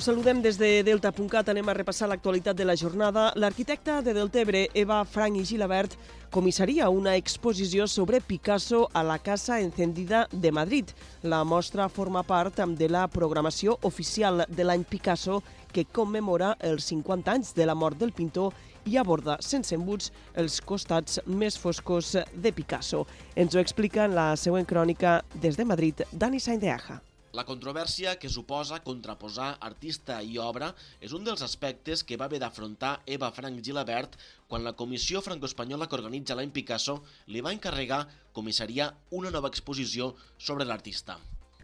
Us saludem des de Delta.cat, anem a repassar l'actualitat de la jornada. L'arquitecta de Deltebre, Eva Frank i Gilabert, comissaria una exposició sobre Picasso a la Casa Encendida de Madrid. La mostra forma part de la programació oficial de l'any Picasso que commemora els 50 anys de la mort del pintor i aborda sense embuts els costats més foscos de Picasso. Ens ho explica en la següent crònica des de Madrid, Dani Saindeaja. La controvèrsia que suposa contraposar artista i obra és un dels aspectes que va haver d'afrontar Eva Frank Gilabert quan la comissió franco-espanyola que organitza l'any Picasso li va encarregar comissariar una nova exposició sobre l'artista.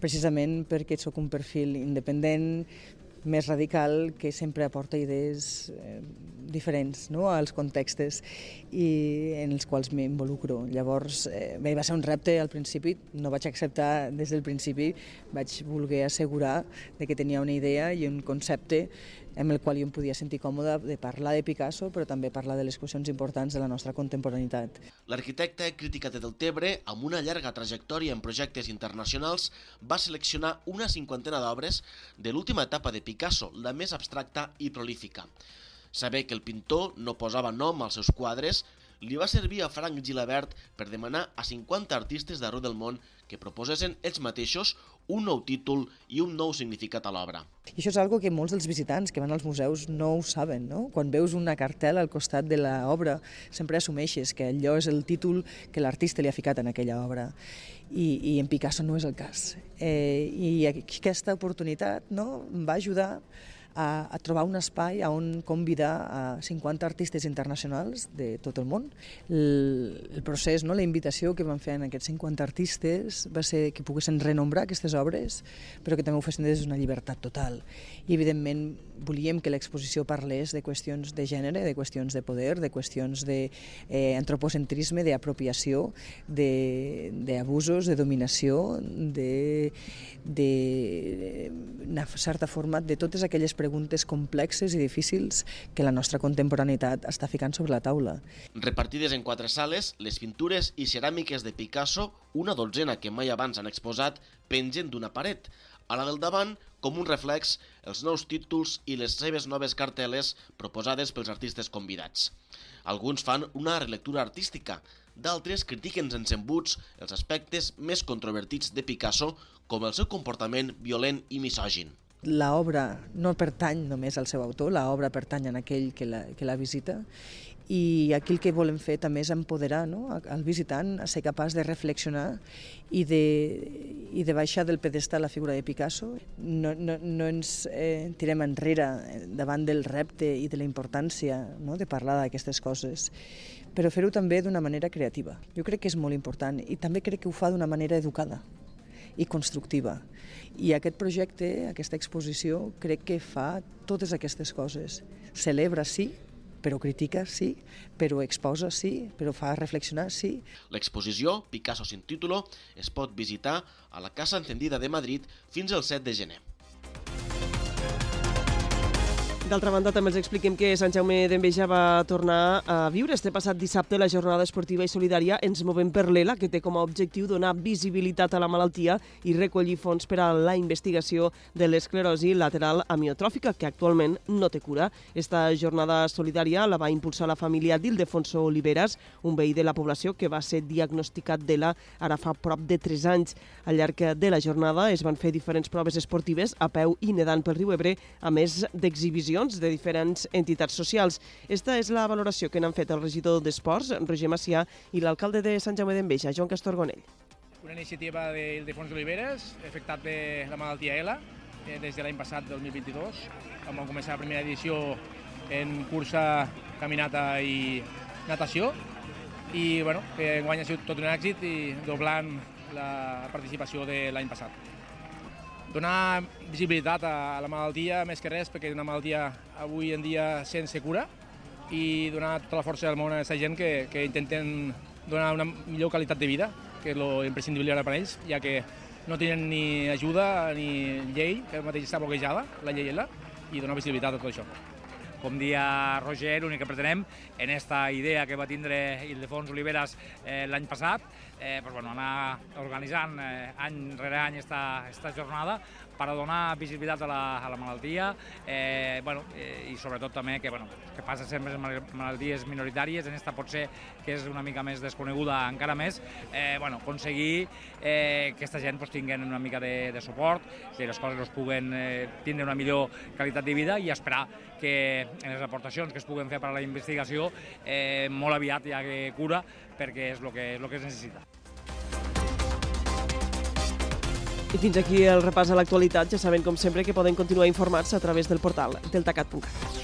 Precisament perquè sóc un perfil independent, més radical que sempre aporta idees eh, diferents no? als contextes i en els quals m'involucro. Llavors, eh, bé, va ser un repte al principi, no vaig acceptar des del principi, vaig voler assegurar de que tenia una idea i un concepte amb el qual jo em podia sentir còmode de parlar de Picasso, però també parlar de les qüestions importants de la nostra contemporaneitat. L'arquitecte crítica de Deltebre, amb una llarga trajectòria en projectes internacionals, va seleccionar una cinquantena d'obres de l'última etapa de Picasso, la més abstracta i prolífica. Saber que el pintor no posava nom als seus quadres li va servir a Frank Gilabert per demanar a 50 artistes d'arreu del món que proposessin ells mateixos un nou títol i un nou significat a l'obra. I això és algo que molts dels visitants que van als museus no ho saben. No? Quan veus una cartel al costat de l'obra, sempre assumeixes que allò és el títol que l'artista li ha ficat en aquella obra. I, i en Picasso no és el cas. Eh, I aquesta oportunitat no, va ajudar a, a trobar un espai on convidar a 50 artistes internacionals de tot el món. El, el procés, no, la invitació que van fer en aquests 50 artistes va ser que poguessin renombrar aquestes obres, però que també ho fessin des d'una llibertat total. I, evidentment, volíem que l'exposició parlés de qüestions de gènere, de qüestions de poder, de qüestions d'antropocentrisme, de, eh, d'apropiació, d'abusos, de, de dominació, de, de, una certa forma, de totes aquelles preguntes complexes i difícils que la nostra contemporaneïtat està ficant sobre la taula. Repartides en quatre sales, les pintures i ceràmiques de Picasso, una dotzena que mai abans han exposat, pengen d'una paret. A la del davant, com un reflex, els nous títols i les seves noves carteles proposades pels artistes convidats. Alguns fan una relectura artística, d'altres critiquen sense embuts els aspectes més controvertits de Picasso, com el seu comportament violent i misògin l'obra no pertany només al seu autor, l'obra pertany a aquell que la, que la visita i aquí el que volem fer també és empoderar no? el visitant a ser capaç de reflexionar i de, i de baixar del pedestal la figura de Picasso. No, no, no ens eh, tirem enrere davant del repte i de la importància no? de parlar d'aquestes coses, però fer-ho també d'una manera creativa. Jo crec que és molt important i també crec que ho fa d'una manera educada i constructiva. I aquest projecte, aquesta exposició, crec que fa totes aquestes coses. Celebra, sí, però critica, sí, però exposa, sí, però fa reflexionar, sí. L'exposició, Picasso sin título, es pot visitar a la Casa Encendida de Madrid fins al 7 de gener. D'altra banda, també els expliquem que Sant Jaume d'Enveja va tornar a viure este passat dissabte la jornada esportiva i solidària Ens movem per l'ELA, que té com a objectiu donar visibilitat a la malaltia i recollir fons per a la investigació de l'esclerosi lateral amiotròfica, que actualment no té cura. Esta jornada solidària la va impulsar la família d'Ildefonso Oliveras, un veí de la població que va ser diagnosticat d'ELA ara fa prop de 3 anys. Al llarg de la jornada es van fer diferents proves esportives a peu i nedant pel riu Ebre, a més d'exhibicions associacions de diferents entitats socials. Esta és la valoració que n'han fet el regidor d'Esports, Roger Macià, i l'alcalde de Sant Jaume d'Enveja, Joan Castorgonell. Una iniciativa d'Ildefons Oliveres, afectat de la malaltia ELA, eh, des de l'any passat, 2022, on vam començar la primera edició en cursa, caminata i natació, i bueno, que enguany ha sigut tot un èxit i doblant la participació de l'any passat donar visibilitat a la malaltia més que res, perquè és una malaltia avui en dia sense cura i donar tota la força del món a aquesta gent que, que intenten donar una millor qualitat de vida, que és lo imprescindible ara per ells, ja que no tenen ni ajuda ni llei, que mateix està bloquejada, la llei ELA, i donar visibilitat a tot això. Com dia Roger, l'únic que pretenem en esta idea que va tindre Ildefons Oliveras eh, l'any passat, eh, pues, bueno, anar organitzant eh, any rere any esta, esta jornada per donar visibilitat a la, a la malaltia eh, bueno, eh, i sobretot també que, bueno, que passa sempre en malalties minoritàries, en esta potser que és una mica més desconeguda encara més, eh, bueno, aconseguir eh, que aquesta gent pues, tinguin una mica de, de suport, que les coses es puguen eh, tindre una millor qualitat de vida i esperar que en les aportacions que es puguen fer per a la investigació eh, molt aviat hi hagi cura perquè és el que, és el que es necessita. I fins aquí el repàs a l'actualitat. Ja saben, com sempre, que poden continuar informats a través del portal deltacat.cat.